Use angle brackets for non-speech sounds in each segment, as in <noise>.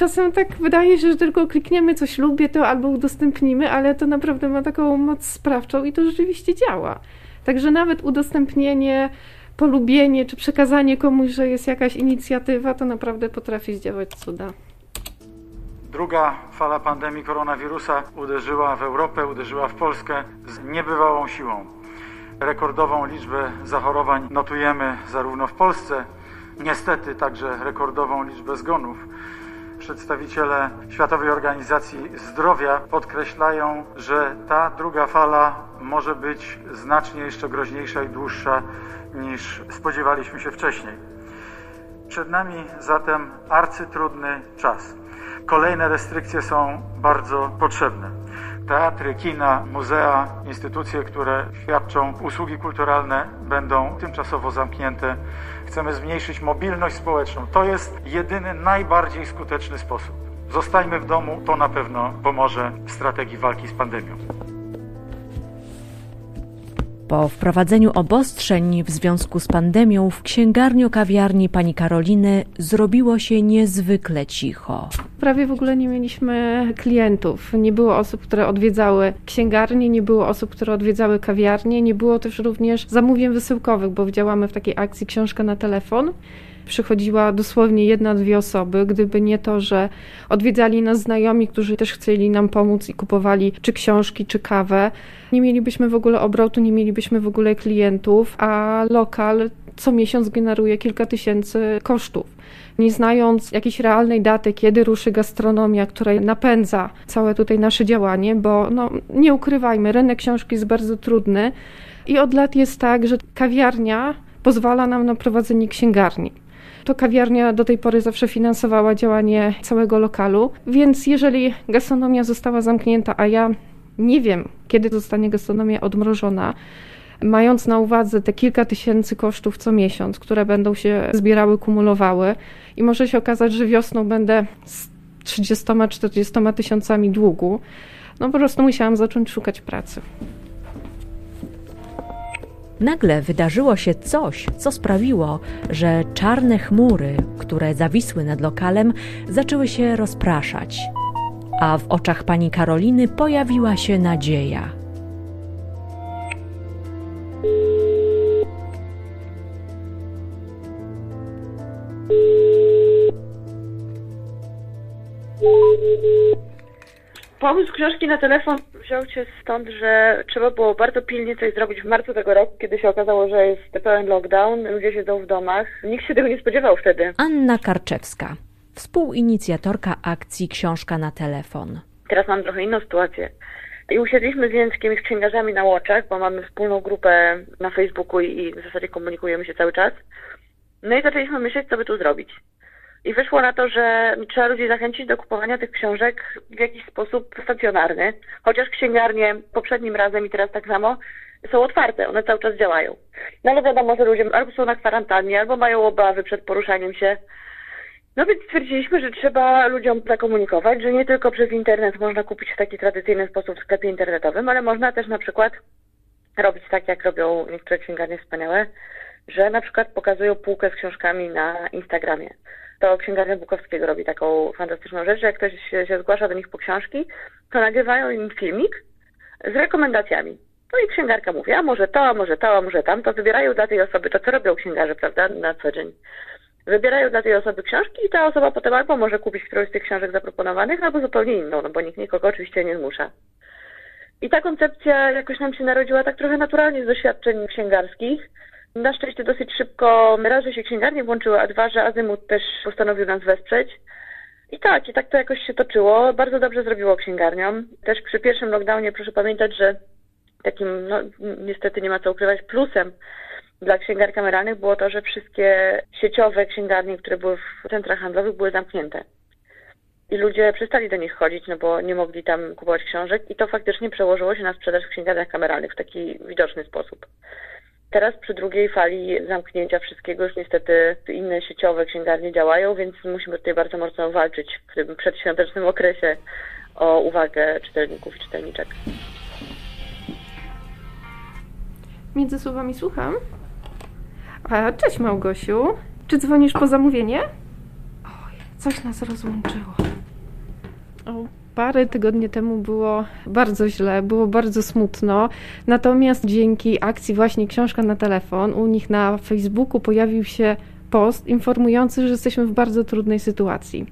Czasem tak wydaje się, że tylko klikniemy coś lubię to albo udostępnimy, ale to naprawdę ma taką moc sprawczą i to rzeczywiście działa. Także nawet udostępnienie, polubienie czy przekazanie komuś, że jest jakaś inicjatywa, to naprawdę potrafi zdziałać cuda. Druga fala pandemii koronawirusa uderzyła w Europę, uderzyła w Polskę z niebywałą siłą. Rekordową liczbę zachorowań notujemy zarówno w Polsce, niestety także rekordową liczbę zgonów. Przedstawiciele Światowej Organizacji Zdrowia podkreślają, że ta druga fala może być znacznie jeszcze groźniejsza i dłuższa niż spodziewaliśmy się wcześniej. Przed nami zatem arcytrudny czas. Kolejne restrykcje są bardzo potrzebne. Teatry, kina, muzea, instytucje, które świadczą usługi kulturalne będą tymczasowo zamknięte. Chcemy zmniejszyć mobilność społeczną. To jest jedyny, najbardziej skuteczny sposób. Zostańmy w domu, to na pewno pomoże w strategii walki z pandemią. Po wprowadzeniu obostrzeń w związku z pandemią w księgarni kawiarni pani Karoliny zrobiło się niezwykle cicho. Prawie w ogóle nie mieliśmy klientów. Nie było osób, które odwiedzały księgarnie, nie było osób, które odwiedzały kawiarnie, nie było też również zamówień wysyłkowych, bo działamy w takiej akcji książka na telefon przychodziła dosłownie jedna, dwie osoby. Gdyby nie to, że odwiedzali nas znajomi, którzy też chcieli nam pomóc i kupowali czy książki, czy kawę, nie mielibyśmy w ogóle obrotu, nie mielibyśmy w ogóle klientów, a lokal co miesiąc generuje kilka tysięcy kosztów. Nie znając jakiejś realnej daty, kiedy ruszy gastronomia, która napędza całe tutaj nasze działanie, bo no, nie ukrywajmy, rynek książki jest bardzo trudny i od lat jest tak, że kawiarnia pozwala nam na prowadzenie księgarni. To kawiarnia do tej pory zawsze finansowała działanie całego lokalu, więc jeżeli gastronomia została zamknięta, a ja nie wiem, kiedy zostanie gastronomia odmrożona, mając na uwadze te kilka tysięcy kosztów co miesiąc, które będą się zbierały, kumulowały i może się okazać, że wiosną będę z 30-40 tysiącami długu, no po prostu musiałam zacząć szukać pracy. Nagle wydarzyło się coś, co sprawiło, że czarne chmury, które zawisły nad lokalem, zaczęły się rozpraszać, a w oczach pani Karoliny pojawiła się nadzieja. Pomysł książki na telefon wziął się stąd, że trzeba było bardzo pilnie coś zrobić w marcu tego roku, kiedy się okazało, że jest pełen lockdown, ludzie siedzą w domach. Nikt się tego nie spodziewał wtedy. Anna Karczewska, współinicjatorka akcji Książka na telefon. Teraz mam trochę inną sytuację. I usiedliśmy z językiem z księgarzami na Łoczach, bo mamy wspólną grupę na Facebooku i w zasadzie komunikujemy się cały czas. No i zaczęliśmy myśleć, co by tu zrobić. I wyszło na to, że trzeba ludzi zachęcić do kupowania tych książek w jakiś sposób stacjonarny, chociaż księgarnie poprzednim razem i teraz tak samo są otwarte, one cały czas działają. No ale wiadomo, że ludzie albo są na kwarantannie, albo mają obawy przed poruszaniem się. No więc stwierdziliśmy, że trzeba ludziom zakomunikować, że nie tylko przez internet można kupić w taki tradycyjny sposób w sklepie internetowym, ale można też na przykład robić tak, jak robią niektóre księgarnie wspaniałe, że na przykład pokazują półkę z książkami na Instagramie to księgarnia Bukowskiego robi taką fantastyczną rzecz, że jak ktoś się, zgłasza do nich po książki, to nagrywają im filmik z rekomendacjami. No i księgarka mówi, a może to, a może to, a może tam, to wybierają dla tej osoby, to co robią księgarze, prawda, na co dzień. Wybierają dla tej osoby książki i ta osoba potem albo może kupić którąś z tych książek zaproponowanych, albo zupełnie inną, no bo nikt nikogo oczywiście nie zmusza. I ta koncepcja jakoś nam się narodziła tak trochę naturalnie z doświadczeń księgarskich. Na szczęście dosyć szybko raz, że się księgarnie włączyły, a dwa, że Azymut też postanowił nas wesprzeć. I tak, i tak to jakoś się toczyło. Bardzo dobrze zrobiło księgarniom. Też przy pierwszym lockdownie proszę pamiętać, że takim, no niestety nie ma co ukrywać, plusem dla księgarni kameralnych było to, że wszystkie sieciowe księgarnie, które były w centrach handlowych, były zamknięte. I ludzie przestali do nich chodzić, no bo nie mogli tam kupować książek i to faktycznie przełożyło się na sprzedaż w księgarniach kameralnych w taki widoczny sposób. Teraz przy drugiej fali zamknięcia wszystkiego już niestety inne sieciowe księgarnie działają, więc musimy tutaj bardzo mocno walczyć w tym przedświątecznym okresie o uwagę czytelników i czytelniczek. Między słowami słucham. A, cześć Małgosiu. Czy dzwonisz po zamówienie? Oj, coś nas rozłączyło. O, parę tygodni temu było bardzo źle, było bardzo smutno. Natomiast dzięki akcji właśnie Książka na telefon u nich na Facebooku pojawił się post informujący, że jesteśmy w bardzo trudnej sytuacji.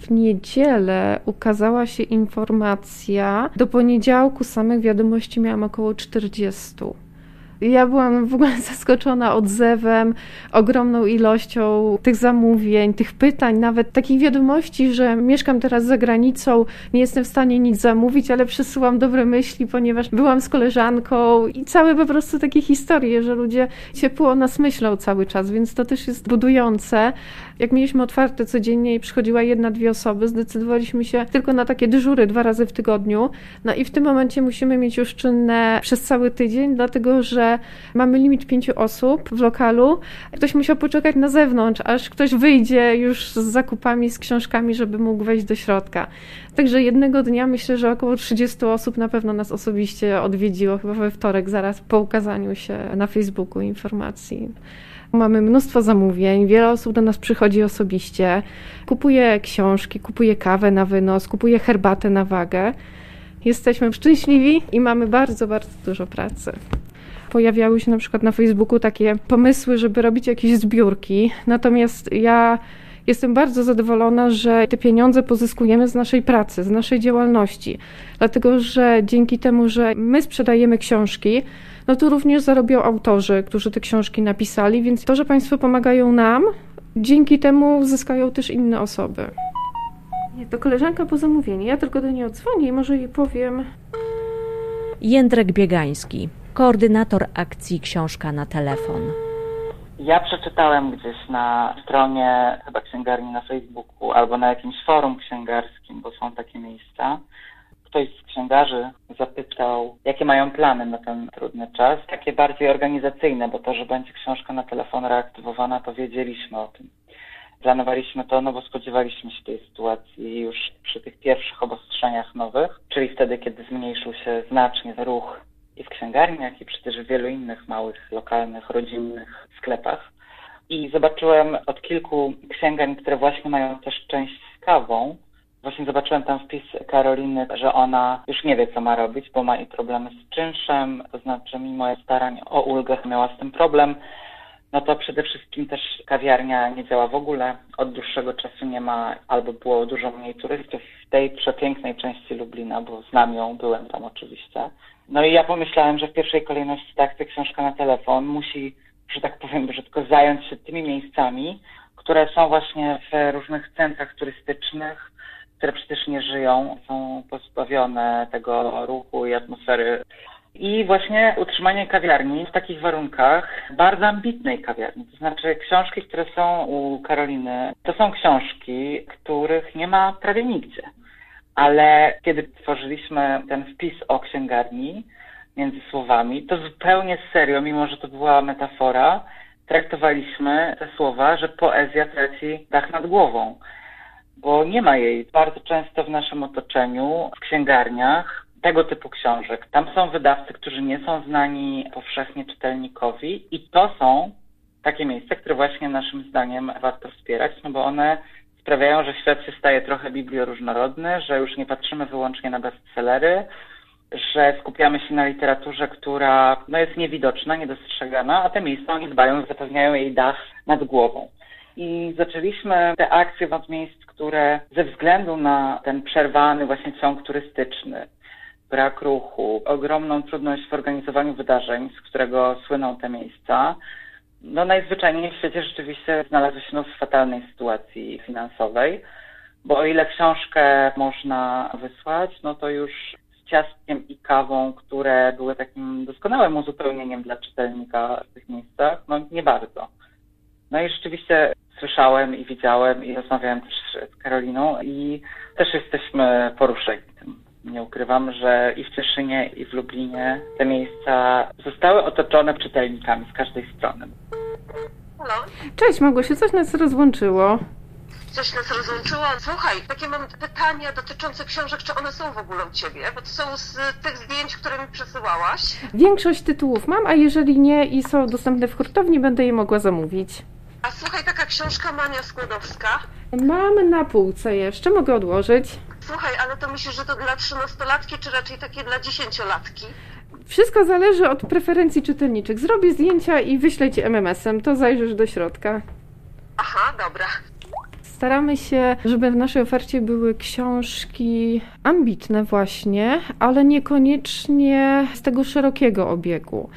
W niedzielę ukazała się informacja, do poniedziałku samych wiadomości miałam około 40. Ja byłam w ogóle <laughs> zaskoczona odzewem, ogromną ilością tych zamówień, tych pytań, nawet takich wiadomości, że mieszkam teraz za granicą, nie jestem w stanie nic zamówić, ale przesyłam dobre myśli, ponieważ byłam z koleżanką i całe po prostu takie historie, że ludzie ciepło o nas myślą cały czas, więc to też jest budujące. Jak mieliśmy otwarte codziennie i przychodziła jedna, dwie osoby, zdecydowaliśmy się tylko na takie dyżury dwa razy w tygodniu. No i w tym momencie musimy mieć już czynne przez cały tydzień, dlatego że mamy limit pięciu osób w lokalu. Ktoś musiał poczekać na zewnątrz, aż ktoś wyjdzie już z zakupami, z książkami, żeby mógł wejść do środka. Także jednego dnia myślę, że około 30 osób na pewno nas osobiście odwiedziło, chyba we wtorek, zaraz po ukazaniu się na Facebooku informacji. Mamy mnóstwo zamówień, wiele osób do nas przychodzi osobiście, kupuje książki, kupuje kawę na wynos, kupuje herbatę na wagę. Jesteśmy szczęśliwi i mamy bardzo, bardzo dużo pracy. Pojawiały się na przykład na Facebooku takie pomysły, żeby robić jakieś zbiórki, natomiast ja jestem bardzo zadowolona, że te pieniądze pozyskujemy z naszej pracy, z naszej działalności, dlatego że dzięki temu, że my sprzedajemy książki, no to również zarobią autorzy, którzy te książki napisali, więc to, że Państwo pomagają nam, dzięki temu zyskają też inne osoby. Nie, to koleżanka po zamówieniu. Ja tylko do niej odzwonię i może jej powiem. Jędrek Biegański, koordynator akcji Książka na telefon. Ja przeczytałem gdzieś na stronie chyba księgarni na Facebooku albo na jakimś forum księgarskim, bo są takie miejsca, ktoś z księgarzy zapytał, jakie mają plany na ten trudny czas, takie bardziej organizacyjne, bo to, że będzie książka na telefon reaktywowana, to wiedzieliśmy o tym. Planowaliśmy to, no bo spodziewaliśmy się tej sytuacji już przy tych pierwszych obostrzeniach nowych, czyli wtedy, kiedy zmniejszył się znacznie ruch i w księgarniach, i przecież w wielu innych małych, lokalnych, rodzinnych sklepach. I zobaczyłem od kilku księgarni, które właśnie mają też część z kawą, Właśnie zobaczyłem tam wpis Karoliny, że ona już nie wie, co ma robić, bo ma i problemy z czynszem, to znaczy mimo starań o ulgę miała z tym problem. No to przede wszystkim też kawiarnia nie działa w ogóle. Od dłuższego czasu nie ma, albo było dużo mniej turystów w tej przepięknej części Lublina, bo znam ją, byłem tam oczywiście. No i ja pomyślałem, że w pierwszej kolejności tak, ta książka na telefon musi, że tak powiem brzydko, zająć się tymi miejscami, które są właśnie w różnych centrach turystycznych, które przecież nie żyją, są pozbawione tego ruchu i atmosfery. I właśnie utrzymanie kawiarni w takich warunkach, bardzo ambitnej kawiarni, to znaczy książki, które są u Karoliny, to są książki, których nie ma prawie nigdzie. Ale kiedy tworzyliśmy ten wpis o księgarni między słowami, to zupełnie serio, mimo że to była metafora, traktowaliśmy te słowa, że poezja traci dach nad głową bo nie ma jej bardzo często w naszym otoczeniu, w księgarniach tego typu książek. Tam są wydawcy, którzy nie są znani powszechnie czytelnikowi i to są takie miejsca, które właśnie naszym zdaniem warto wspierać, no bo one sprawiają, że świat się staje trochę biblioróżnorodny, że już nie patrzymy wyłącznie na bestsellery, że skupiamy się na literaturze, która no, jest niewidoczna, niedostrzegana, a te miejsca oni dbają, zapewniają jej dach nad głową. I zaczęliśmy te akcje od miejsc, które ze względu na ten przerwany właśnie ciąg turystyczny, brak ruchu, ogromną trudność w organizowaniu wydarzeń, z którego słyną te miejsca, no najzwyczajniej w świecie rzeczywiście znalazły się no w fatalnej sytuacji finansowej, bo o ile książkę można wysłać, no to już z ciastkiem i kawą, które były takim doskonałym uzupełnieniem dla czytelnika w tych miejscach, no nie bardzo. No i rzeczywiście słyszałem i widziałem i rozmawiałem też z Karoliną i też jesteśmy poruszeni tym. Nie ukrywam, że i w Cieszynie, i w Lublinie te miejsca zostały otoczone czytelnikami z każdej strony. Halo? Cześć Małgosiu, coś nas rozłączyło. Coś nas rozłączyło. Słuchaj, takie mam pytania dotyczące książek, czy one są w ogóle u Ciebie? Bo to są z tych zdjęć, które mi przesyłałaś. Większość tytułów mam, a jeżeli nie i są dostępne w hurtowni, będę je mogła zamówić. A słuchaj, taka książka Mania Skłodowska. Mam na półce jeszcze, mogę odłożyć. Słuchaj, ale to myślisz, że to dla trzynastolatki, czy raczej takie dla dziesięciolatki? Wszystko zależy od preferencji czytelniczych. Zrobię zdjęcia i wyślę ci MMS-em, to zajrzysz do środka. Aha, dobra. Staramy się, żeby w naszej ofercie były książki ambitne właśnie, ale niekoniecznie z tego szerokiego obiegu.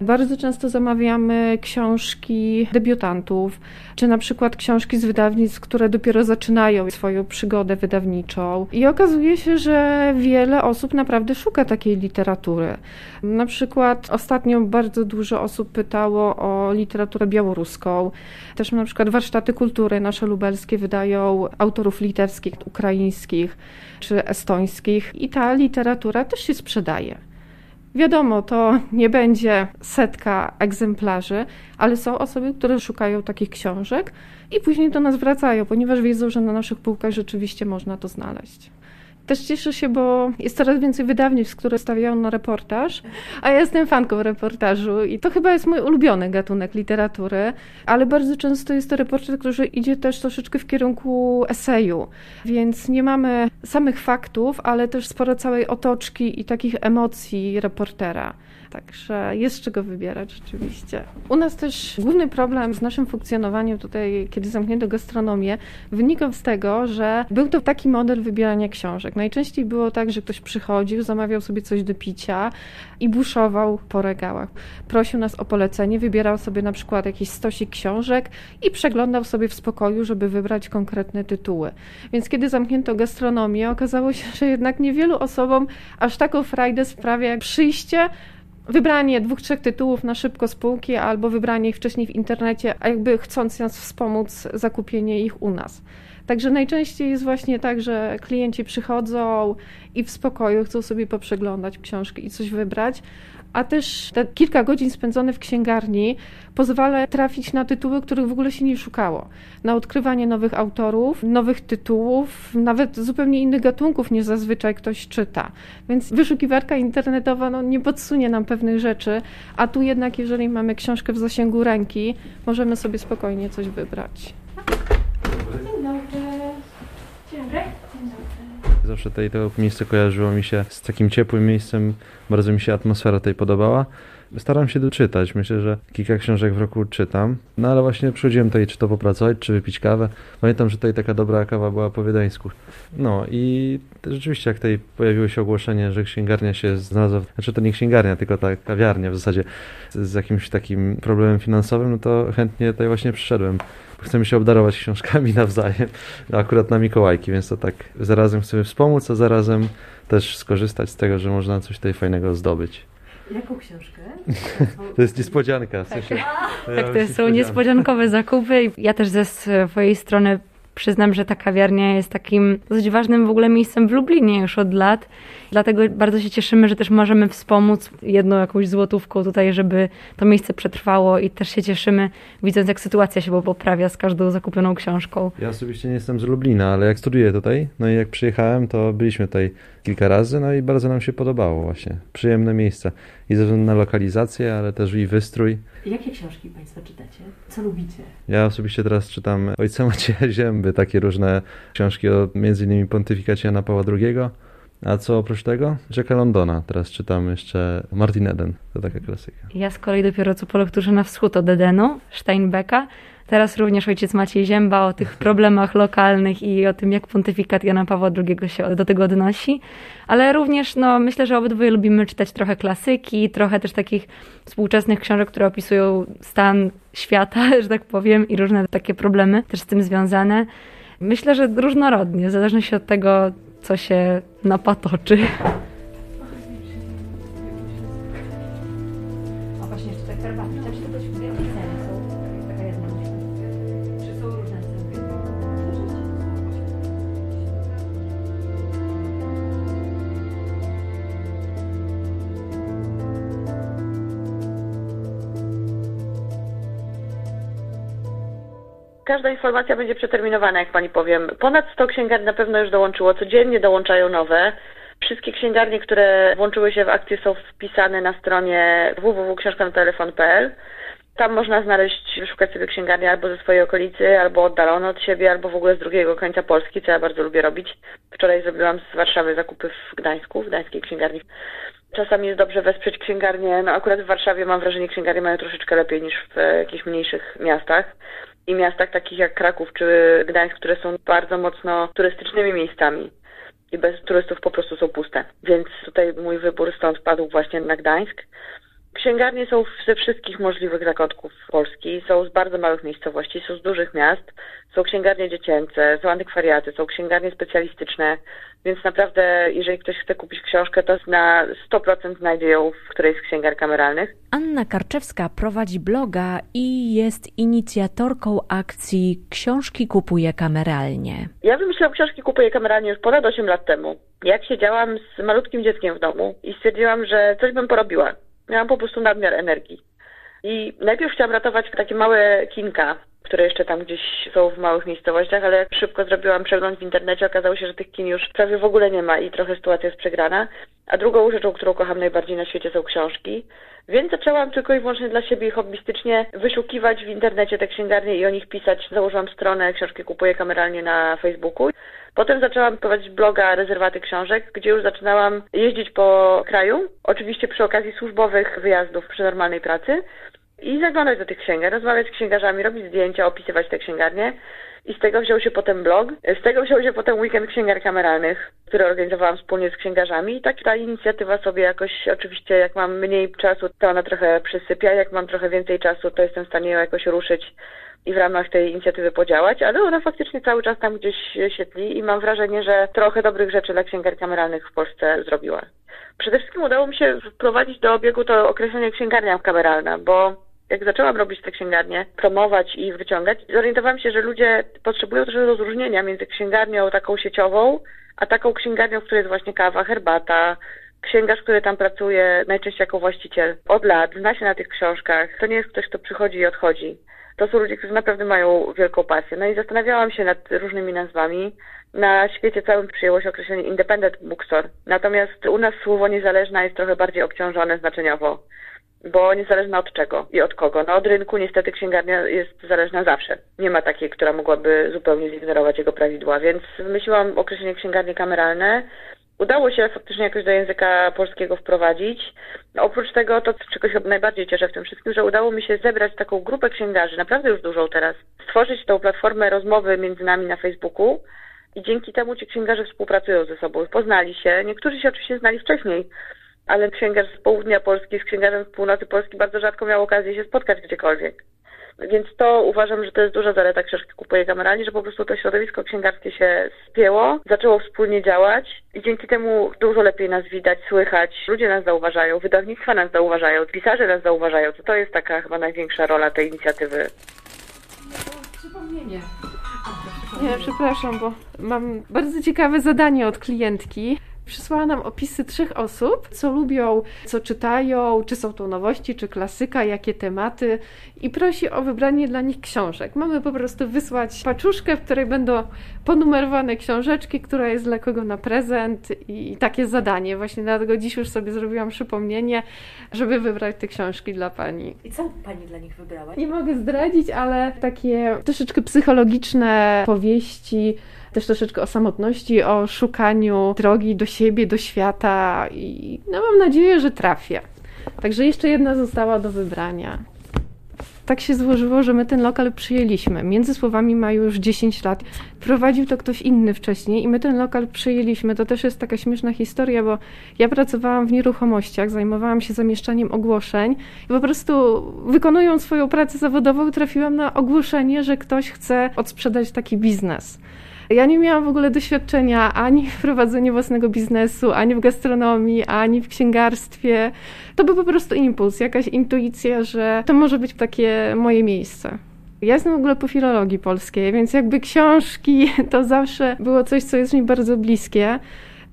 Bardzo często zamawiamy książki debiutantów, czy na przykład książki z wydawnictw, które dopiero zaczynają swoją przygodę wydawniczą. I okazuje się, że wiele osób naprawdę szuka takiej literatury. Na przykład ostatnio bardzo dużo osób pytało o literaturę białoruską. Też na przykład warsztaty kultury nasze lubelskie wydają autorów litewskich, ukraińskich czy estońskich i ta literatura też się sprzedaje. Wiadomo, to nie będzie setka egzemplarzy, ale są osoby, które szukają takich książek i później do nas wracają, ponieważ wiedzą, że na naszych półkach rzeczywiście można to znaleźć. Też cieszę się, bo jest coraz więcej wydawnictw, które stawiają na reportaż, a ja jestem fanką reportażu i to chyba jest mój ulubiony gatunek literatury, ale bardzo często jest to reportaż, który idzie też troszeczkę w kierunku eseju, więc nie mamy samych faktów, ale też sporo całej otoczki i takich emocji reportera. Także jest czego wybierać rzeczywiście. U nas też główny problem z naszym funkcjonowaniem tutaj, kiedy zamknięto gastronomię, wynikał z tego, że był to taki model wybierania książek. Najczęściej było tak, że ktoś przychodził, zamawiał sobie coś do picia i buszował po regałach. Prosił nas o polecenie, wybierał sobie na przykład jakiś stosik książek i przeglądał sobie w spokoju, żeby wybrać konkretne tytuły. Więc kiedy zamknięto gastronomię, okazało się, że jednak niewielu osobom aż taką frajdę sprawia jak przyjście, wybranie dwóch, trzech tytułów na szybko spółki albo wybranie ich wcześniej w internecie, a jakby chcąc nas wspomóc zakupienie ich u nas. Także najczęściej jest właśnie tak, że klienci przychodzą i w spokoju chcą sobie poprzeglądać książki i coś wybrać, a też te kilka godzin spędzone w księgarni pozwala trafić na tytuły, których w ogóle się nie szukało. Na odkrywanie nowych autorów, nowych tytułów, nawet zupełnie innych gatunków niż zazwyczaj ktoś czyta. Więc wyszukiwarka internetowa no, nie podsunie nam pewnych rzeczy, a tu jednak, jeżeli mamy książkę w zasięgu ręki, możemy sobie spokojnie coś wybrać. Dzień dobry. Dzień dobry. Dobry. Zawsze tutaj to miejsce kojarzyło mi się z takim ciepłym miejscem, bardzo mi się atmosfera tutaj podobała. Staram się doczytać, myślę, że kilka książek w roku czytam, no ale właśnie przychodziłem tutaj czy to popracować, czy wypić kawę. Pamiętam, że tutaj taka dobra kawa była po wiedeńsku. No i rzeczywiście jak tutaj pojawiło się ogłoszenie, że księgarnia się znalazła, znaczy to nie księgarnia, tylko ta kawiarnia w zasadzie z jakimś takim problemem finansowym, no to chętnie tutaj właśnie przyszedłem chcemy się obdarować książkami <laughs> nawzajem, akurat na Mikołajki, więc to tak zarazem chcemy wspomóc, a zarazem też skorzystać z tego, że można coś tutaj fajnego zdobyć. Jaką książkę? <laughs> To jest niespodzianka. W sensie, tak, tak to są niespodziankowe zakupy. Ja też ze swojej strony przyznam, że ta kawiarnia jest takim dosyć ważnym w ogóle miejscem w Lublinie już od lat. Dlatego bardzo się cieszymy, że też możemy wspomóc jedną jakąś złotówką tutaj, żeby to miejsce przetrwało i też się cieszymy, widząc jak sytuacja się poprawia z każdą zakupioną książką. Ja osobiście nie jestem z Lublina, ale jak studiuję tutaj, no i jak przyjechałem, to byliśmy tutaj kilka razy, no i bardzo nam się podobało właśnie. Przyjemne miejsce i ze względu na lokalizację, ale też i wystrój. Jakie książki Państwo czytacie? Co lubicie? Ja osobiście teraz czytam Ojca Macieja Zięby, takie różne książki o między innymi pontyfikacie Jana Pawła II. A co oprócz tego? Jacka Londona. Teraz czytam jeszcze Martin Eden. To taka klasyka. Ja z kolei dopiero co po lekturze na wschód od Edenu, Steinbecka. Teraz również ojciec Maciej Zięba o tych <laughs> problemach lokalnych i o tym, jak pontyfikat Jana Pawła II się do tego odnosi. Ale również no, myślę, że obydwoje lubimy czytać trochę klasyki, trochę też takich współczesnych książek, które opisują stan świata, <laughs> że tak powiem, i różne takie problemy też z tym związane. Myślę, że różnorodnie, w zależności od tego, co się napatoczy. Każda informacja będzie przeterminowana, jak pani powiem. Ponad 100 księgarni na pewno już dołączyło, codziennie dołączają nowe. Wszystkie księgarnie, które włączyły się w akcję są wpisane na stronie www.książkanotelefon.pl. Tam można znaleźć, wyszukać sobie księgarnię albo ze swojej okolicy, albo oddalone od siebie, albo w ogóle z drugiego końca Polski, co ja bardzo lubię robić. Wczoraj zrobiłam z Warszawy zakupy w Gdańsku, w gdańskiej księgarni. Czasami jest dobrze wesprzeć księgarnię. No akurat w Warszawie mam wrażenie, księgarnie mają troszeczkę lepiej niż w jakichś mniejszych miastach. I miastach takich jak Kraków czy Gdańsk, które są bardzo mocno turystycznymi miejscami i bez turystów po prostu są puste. Więc tutaj mój wybór stąd padł właśnie na Gdańsk. Księgarnie są ze wszystkich możliwych zakątków Polski, są z bardzo małych miejscowości, są z dużych miast, są księgarnie dziecięce, są antykwariaty, są księgarnie specjalistyczne, więc naprawdę, jeżeli ktoś chce kupić książkę, to na 100% znajdzie ją w którejś z księgar kameralnych. Anna Karczewska prowadzi bloga i jest inicjatorką akcji Książki kupuje kameralnie. Ja wymyśliłam Książki kupuję kameralnie już ponad 8 lat temu. Jak siedziałam z malutkim dzieckiem w domu i stwierdziłam, że coś bym porobiła. Miałam po prostu nadmiar energii. I najpierw chciałam ratować takie małe kinka, które jeszcze tam gdzieś są w małych miejscowościach, ale jak szybko zrobiłam przegląd w internecie, okazało się, że tych kin już prawie w ogóle nie ma i trochę sytuacja jest przegrana. A drugą rzeczą, którą kocham najbardziej na świecie są książki. Więc zaczęłam tylko i wyłącznie dla siebie hobbystycznie wyszukiwać w internecie te księgarnie i o nich pisać. Założyłam stronę Książki kupuję kameralnie na Facebooku. Potem zaczęłam prowadzić bloga Rezerwaty Książek, gdzie już zaczynałam jeździć po kraju, oczywiście przy okazji służbowych wyjazdów przy normalnej pracy i zaglądać do tych księgar, rozmawiać z księgarzami, robić zdjęcia, opisywać te księgarnie. I z tego wziął się potem blog, z tego wziął się potem weekend księgar kameralnych, który organizowałam wspólnie z księgarzami. I tak ta inicjatywa sobie jakoś, oczywiście jak mam mniej czasu, to ona trochę przysypia, jak mam trochę więcej czasu, to jestem w stanie ją jakoś ruszyć i w ramach tej inicjatywy podziałać, ale ona faktycznie cały czas tam gdzieś się tli i mam wrażenie, że trochę dobrych rzeczy dla księgar kameralnych w Polsce zrobiła. Przede wszystkim udało mi się wprowadzić do obiegu to określenie księgarnia kameralna, bo jak zaczęłam robić te księgarnie, promować i wyciągać, zorientowałam się, że ludzie potrzebują też rozróżnienia między księgarnią taką sieciową, a taką księgarnią, w której jest właśnie kawa, herbata, księgarz, który tam pracuje, najczęściej jako właściciel, od lat, zna się na tych książkach. To nie jest ktoś, kto przychodzi i odchodzi. To są ludzie, którzy naprawdę mają wielką pasję. No i zastanawiałam się nad różnymi nazwami. Na świecie całym przyjęło się określenie independent bookstore. Natomiast u nas słowo niezależna jest trochę bardziej obciążone znaczeniowo bo niezależna od czego i od kogo. No od rynku niestety księgarnia jest zależna zawsze. Nie ma takiej, która mogłaby zupełnie zignorować jego prawidła, więc wymyśliłam określenie księgarnie kameralne. Udało się faktycznie jakoś do języka polskiego wprowadzić. No, oprócz tego, to czego się najbardziej cieszę w tym wszystkim, że udało mi się zebrać taką grupę księgarzy, naprawdę już dużą teraz, stworzyć tą platformę rozmowy między nami na Facebooku i dzięki temu ci księgarze współpracują ze sobą, poznali się. Niektórzy się oczywiście znali wcześniej, ale księgarz z południa Polski z księgarzem z północy Polski bardzo rzadko miał okazję się spotkać gdziekolwiek. Więc to uważam, że to jest duża zaleta książki Kupuję Kameralnie, że po prostu to środowisko księgarskie się spięło, zaczęło wspólnie działać i dzięki temu dużo lepiej nas widać, słychać. Ludzie nas zauważają, wydawnictwa nas zauważają, pisarze nas zauważają. To, to jest taka chyba największa rola tej inicjatywy. Przypomnienie. Nie, przepraszam, bo mam bardzo ciekawe zadanie od klientki. Przysłała nam opisy trzech osób, co lubią, co czytają, czy są to nowości, czy klasyka, jakie tematy i prosi o wybranie dla nich książek. Mamy po prostu wysłać paczuszkę, w której będą ponumerowane książeczki, która jest dla kogo na prezent i takie zadanie. Właśnie dlatego dziś już sobie zrobiłam przypomnienie, żeby wybrać te książki dla Pani. I co Pani dla nich wybrała? Nie mogę zdradzić, ale takie troszeczkę psychologiczne powieści, też troszeczkę o samotności, o szukaniu drogi do siebie, do świata i no mam nadzieję, że trafię. Także jeszcze jedna została do wybrania. Tak się złożyło, że my ten lokal przyjęliśmy. Między słowami ma już 10 lat. Prowadził to ktoś inny wcześniej i my ten lokal przyjęliśmy. To też jest taka śmieszna historia, bo ja pracowałam w nieruchomościach, zajmowałam się zamieszczaniem ogłoszeń i po prostu wykonując swoją pracę zawodową trafiłam na ogłoszenie, że ktoś chce odsprzedać taki biznes. Ja nie miałam w ogóle doświadczenia ani w prowadzeniu własnego biznesu, ani w gastronomii, ani w księgarstwie. To był po prostu impuls, jakaś intuicja, że to może być takie moje miejsce. Ja jestem w ogóle po filologii polskiej, więc jakby książki <laughs> to zawsze było coś, co jest mi bardzo bliskie.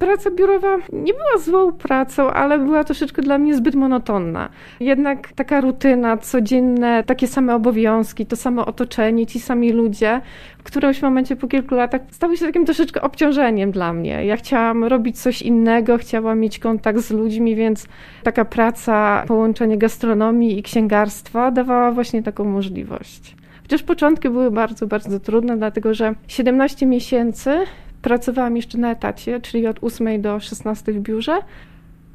Praca biurowa nie była złą pracą, ale była troszeczkę dla mnie zbyt monotonna. Jednak taka rutyna, codzienne, takie same obowiązki, to samo otoczenie, ci sami ludzie, w którymś momencie po kilku latach stały się takim troszeczkę obciążeniem dla mnie. Ja chciałam robić coś innego, chciałam mieć kontakt z ludźmi, więc taka praca, połączenie gastronomii i księgarstwa dawała właśnie taką możliwość. Chociaż początki były bardzo, bardzo trudne, dlatego że 17 miesięcy pracowałam jeszcze na etacie, czyli od 8 do 16 w biurze,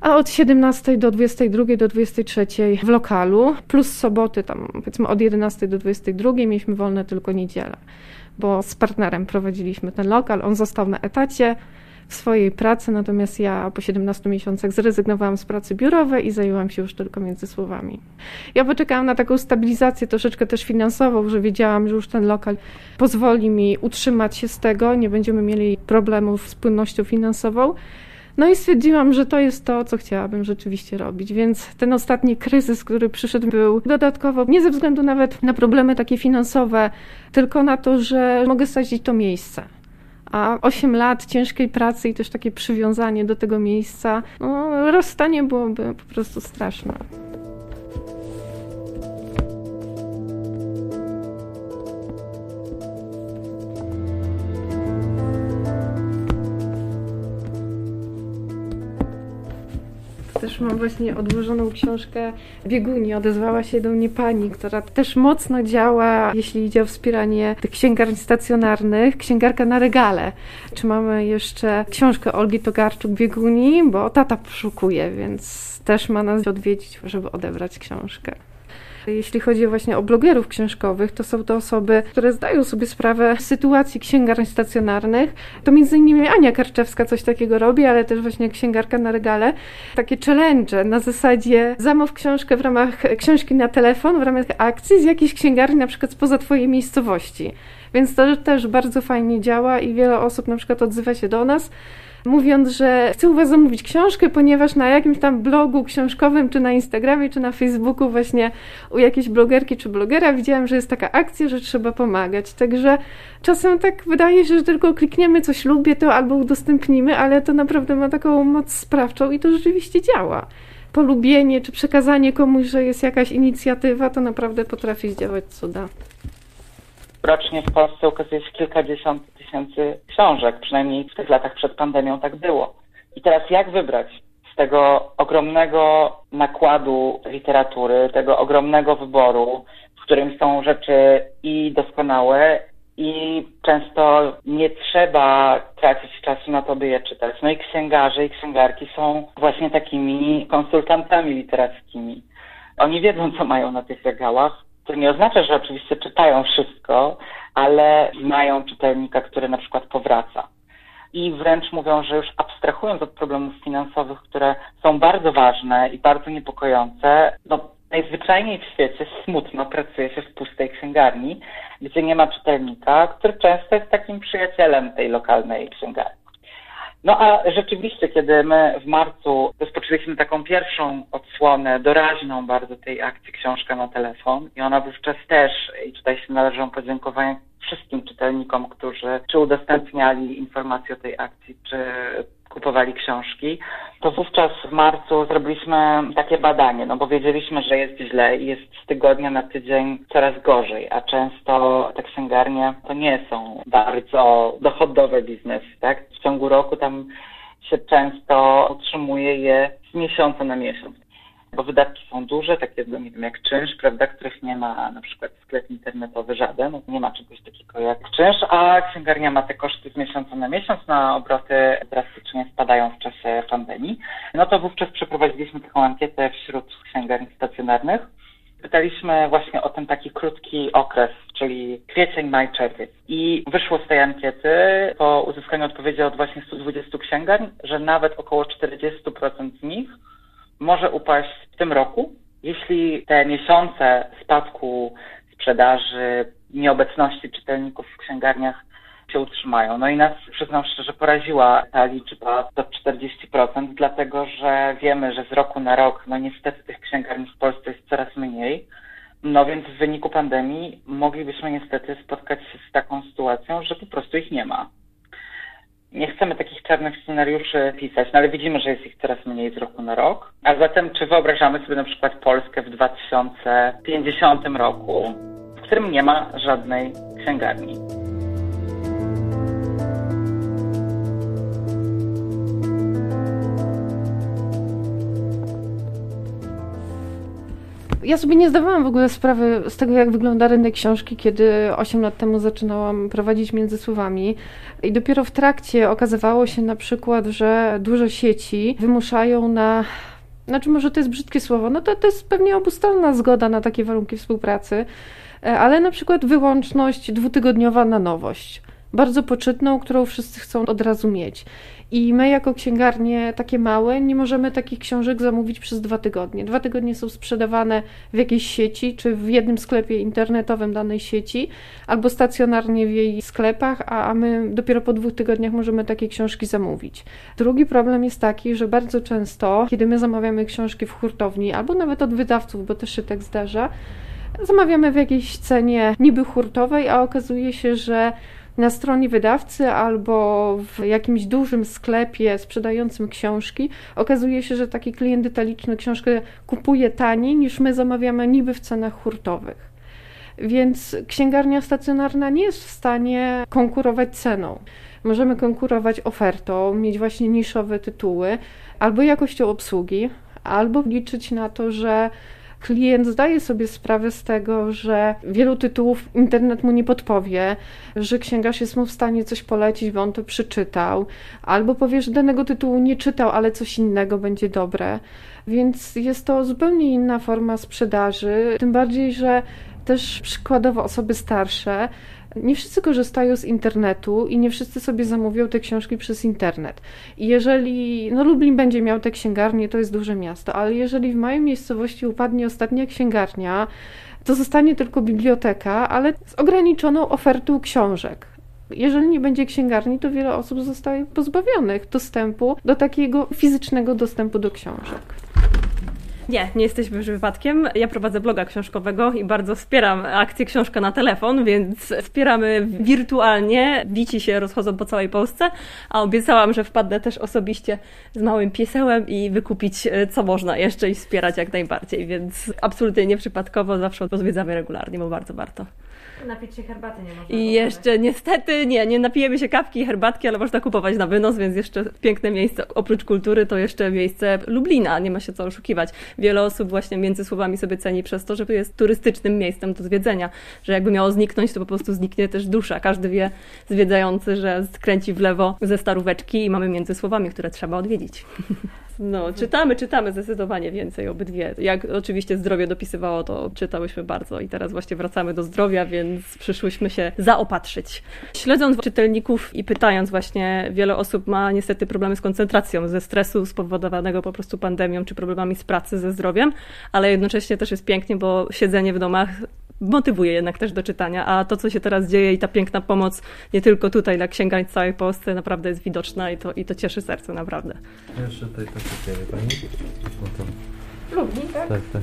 a od 17 do 22 do 23 w lokalu, plus soboty tam powiedzmy od 11 do 22 mieliśmy wolne tylko niedzielę, bo z partnerem prowadziliśmy ten lokal, on został na etacie, w swojej pracy, natomiast ja po 17 miesiącach zrezygnowałam z pracy biurowej i zajęłam się już tylko między słowami. Ja poczekałam na taką stabilizację troszeczkę też finansową, że wiedziałam, że już ten lokal pozwoli mi utrzymać się z tego, nie będziemy mieli problemów z płynnością finansową. No i stwierdziłam, że to jest to, co chciałabym rzeczywiście robić. Więc ten ostatni kryzys, który przyszedł, był dodatkowo nie ze względu nawet na problemy takie finansowe, tylko na to, że mogę sadzić to miejsce. A 8 lat ciężkiej pracy i też takie przywiązanie do tego miejsca, no, rozstanie byłoby po prostu straszne. Też mam właśnie odłożoną książkę Bieguni. Odezwała się do mnie pani, która też mocno działa, jeśli idzie o wspieranie tych księgarni stacjonarnych. Księgarka na regale. Czy mamy jeszcze książkę Olgi Togarczuk Bieguni, bo tata poszukuje, więc też ma nas odwiedzić, żeby odebrać książkę. Jeśli chodzi właśnie o blogerów książkowych, to są to osoby, które zdają sobie sprawę z sytuacji księgarni stacjonarnych. To między innymi Ania Karczewska coś takiego robi, ale też właśnie księgarka na regale. Takie challenge na zasadzie zamów książkę w ramach książki na telefon, w ramach akcji z jakiejś księgarni, na przykład spoza twojej miejscowości. Więc to też bardzo fajnie działa i wiele osób na przykład odzywa się do nas mówiąc, że chcę u Was zamówić książkę, ponieważ na jakimś tam blogu książkowym, czy na Instagramie, czy na Facebooku, właśnie u jakiejś blogerki czy blogera widziałam, że jest taka akcja, że trzeba pomagać. Także czasem tak wydaje się, że tylko klikniemy coś lubię, to albo udostępnimy, ale to naprawdę ma taką moc sprawczą i to rzeczywiście działa. Polubienie czy przekazanie komuś, że jest jakaś inicjatywa, to naprawdę potrafi zdziałać cuda. Rocznie w Polsce ukazuje się kilkadziesiąt tysięcy książek, przynajmniej w tych latach przed pandemią tak było. I teraz jak wybrać z tego ogromnego nakładu literatury, tego ogromnego wyboru, w którym są rzeczy i doskonałe, i często nie trzeba tracić czasu na to, by je czytać. No i księgarze i księgarki są właśnie takimi konsultantami literackimi. Oni wiedzą, co mają na tych regałach. To nie oznacza, że oczywiście czytają wszystko, ale znają czytelnika, który na przykład powraca. I wręcz mówią, że już abstrahując od problemów finansowych, które są bardzo ważne i bardzo niepokojące, no najzwyczajniej w świecie smutno pracuje się w pustej księgarni, gdzie nie ma czytelnika, który często jest takim przyjacielem tej lokalnej księgarni. No a rzeczywiście, kiedy my w marcu rozpoczęliśmy taką pierwszą odsłonę, doraźną bardzo tej akcji Książka na telefon i ona wówczas też, i tutaj się należą podziękowania wszystkim czytelnikom, którzy czy udostępniali informacje o tej akcji, czy kupowali książki, to wówczas w marcu zrobiliśmy takie badanie, no bo wiedzieliśmy, że jest źle i jest z tygodnia na tydzień coraz gorzej, a często te księgarnie to nie są bardzo dochodowe biznesy, tak? W ciągu roku tam się często utrzymuje je z miesiąca na miesiąc bo wydatki są duże, takie nie wiem, jak czynsz, prawda, których nie ma na przykład sklep internetowy żaden, nie ma czegoś takiego jak czynsz, a księgarnia ma te koszty z miesiąca na miesiąc, na obroty drastycznie spadają w czasie pandemii. No to wówczas przeprowadziliśmy taką ankietę wśród księgarni stacjonarnych. Pytaliśmy właśnie o ten taki krótki okres, czyli kwiecień, maj, czerwiec. I wyszło z tej ankiety po uzyskaniu odpowiedzi od właśnie 120 księgarni, że nawet około 40% z nich może upaść w tym roku, jeśli te miesiące spadku sprzedaży, nieobecności czytelników w księgarniach się utrzymają. No i nas, przyznam szczerze, poraziła ta liczba do 40%, dlatego że wiemy, że z roku na rok, no niestety tych księgarni w Polsce jest coraz mniej. No więc w wyniku pandemii moglibyśmy niestety spotkać się z taką sytuacją, że po prostu ich nie ma. Nie chcemy takich czarnych scenariuszy pisać, no ale widzimy, że jest ich coraz mniej z roku na rok. A zatem czy wyobrażamy sobie na przykład Polskę w 2050 roku, w którym nie ma żadnej księgarni? Ja sobie nie zdawałam w ogóle sprawy z tego, jak wygląda rynek książki, kiedy 8 lat temu zaczynałam prowadzić między słowami. I dopiero w trakcie okazywało się na przykład, że duże sieci wymuszają na znaczy może to jest brzydkie słowo, no to, to jest pewnie obustalna zgoda na takie warunki współpracy, e, ale na przykład wyłączność dwutygodniowa na nowość bardzo poczytną, którą wszyscy chcą od razu mieć. I my, jako księgarnie takie małe, nie możemy takich książek zamówić przez dwa tygodnie. Dwa tygodnie są sprzedawane w jakiejś sieci, czy w jednym sklepie internetowym danej sieci, albo stacjonarnie w jej sklepach, a, a my dopiero po dwóch tygodniach możemy takie książki zamówić. Drugi problem jest taki, że bardzo często, kiedy my zamawiamy książki w hurtowni, albo nawet od wydawców, bo też się tak zdarza, zamawiamy w jakiejś cenie niby hurtowej, a okazuje się, że na stronie wydawcy albo w jakimś dużym sklepie sprzedającym książki, okazuje się, że taki klient detaliczny książkę kupuje taniej niż my zamawiamy niby w cenach hurtowych. Więc księgarnia stacjonarna nie jest w stanie konkurować ceną. Możemy konkurować ofertą, mieć właśnie niszowe tytuły, albo jakością obsługi, albo liczyć na to, że klient zdaje sobie sprawę z tego, że wielu tytułów internet mu nie podpowie, że księgarz jest mu w stanie coś polecić, bo on to przeczytał, albo powie, że danego tytułu nie czytał, ale coś innego będzie dobre. Więc jest to zupełnie inna forma sprzedaży, tym bardziej, że też przykładowo osoby starsze nie wszyscy korzystają z internetu i nie wszyscy sobie zamówią te książki przez internet. I jeżeli, no Lublin będzie miał te księgarnie, to jest duże miasto, ale jeżeli w mojej miejscowości upadnie ostatnia księgarnia, to zostanie tylko biblioteka, ale z ograniczoną ofertą książek. Jeżeli nie będzie księgarni, to wiele osób zostaje pozbawionych dostępu do takiego fizycznego dostępu do książek. Nie, nie jesteśmy już wypadkiem. Ja prowadzę bloga książkowego i bardzo wspieram akcję Książka na telefon, więc wspieramy wirtualnie. Wici się rozchodzą po całej Polsce, a obiecałam, że wpadnę też osobiście z małym piesełem i wykupić e, co można jeszcze i wspierać jak najbardziej, więc absolutnie nieprzypadkowo zawsze odwiedzamy regularnie, bo bardzo warto. Napić się herbaty nie można. I jeszcze niestety nie, nie napijemy się kawki i herbatki, ale można kupować na wynos, więc jeszcze piękne miejsce, oprócz kultury, to jeszcze miejsce Lublina, nie ma się co oszukiwać. Wiele osób właśnie między słowami sobie ceni przez to, że jest turystycznym miejscem do zwiedzenia, że jakby miało zniknąć, to po prostu zniknie też dusza. Każdy wie, zwiedzający, że skręci w lewo ze staróweczki i mamy między słowami, które trzeba odwiedzić. <laughs> No, czytamy, czytamy zdecydowanie więcej obydwie. Jak oczywiście zdrowie dopisywało, to czytałyśmy bardzo i teraz właśnie wracamy do zdrowia, więc przyszłyśmy się zaopatrzyć. Śledząc czytelników i pytając właśnie, wiele osób ma niestety problemy z koncentracją, ze stresu spowodowanego po prostu pandemią, czy problemami z pracy, ze zdrowiem, ale jednocześnie też jest pięknie, bo siedzenie w domach motywuje jednak też do czytania, a to, co się teraz dzieje i ta piękna pomoc nie tylko tutaj dla księgań w całej Polsce naprawdę jest widoczna i to, i to cieszy serce naprawdę. Jeszcze tutaj tak kupimy pani? No to... Lublin, tak? Tak, tak.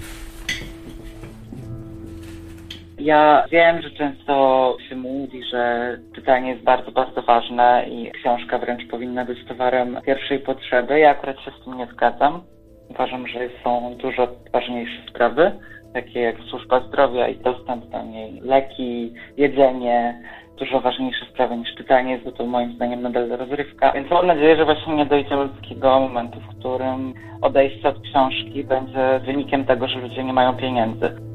Ja wiem, że często się mówi, że czytanie jest bardzo, bardzo ważne i książka wręcz powinna być towarem pierwszej potrzeby. Ja akurat się z tym nie zgadzam. Uważam, że są dużo ważniejsze sprawy takie jak służba zdrowia i dostęp do niej, leki, jedzenie, dużo ważniejsze sprawy niż czytanie, bo to moim zdaniem nadal rozrywka. Więc mam nadzieję, że właśnie nie dojdzie do takiego momentu, w którym odejście od książki będzie wynikiem tego, że ludzie nie mają pieniędzy.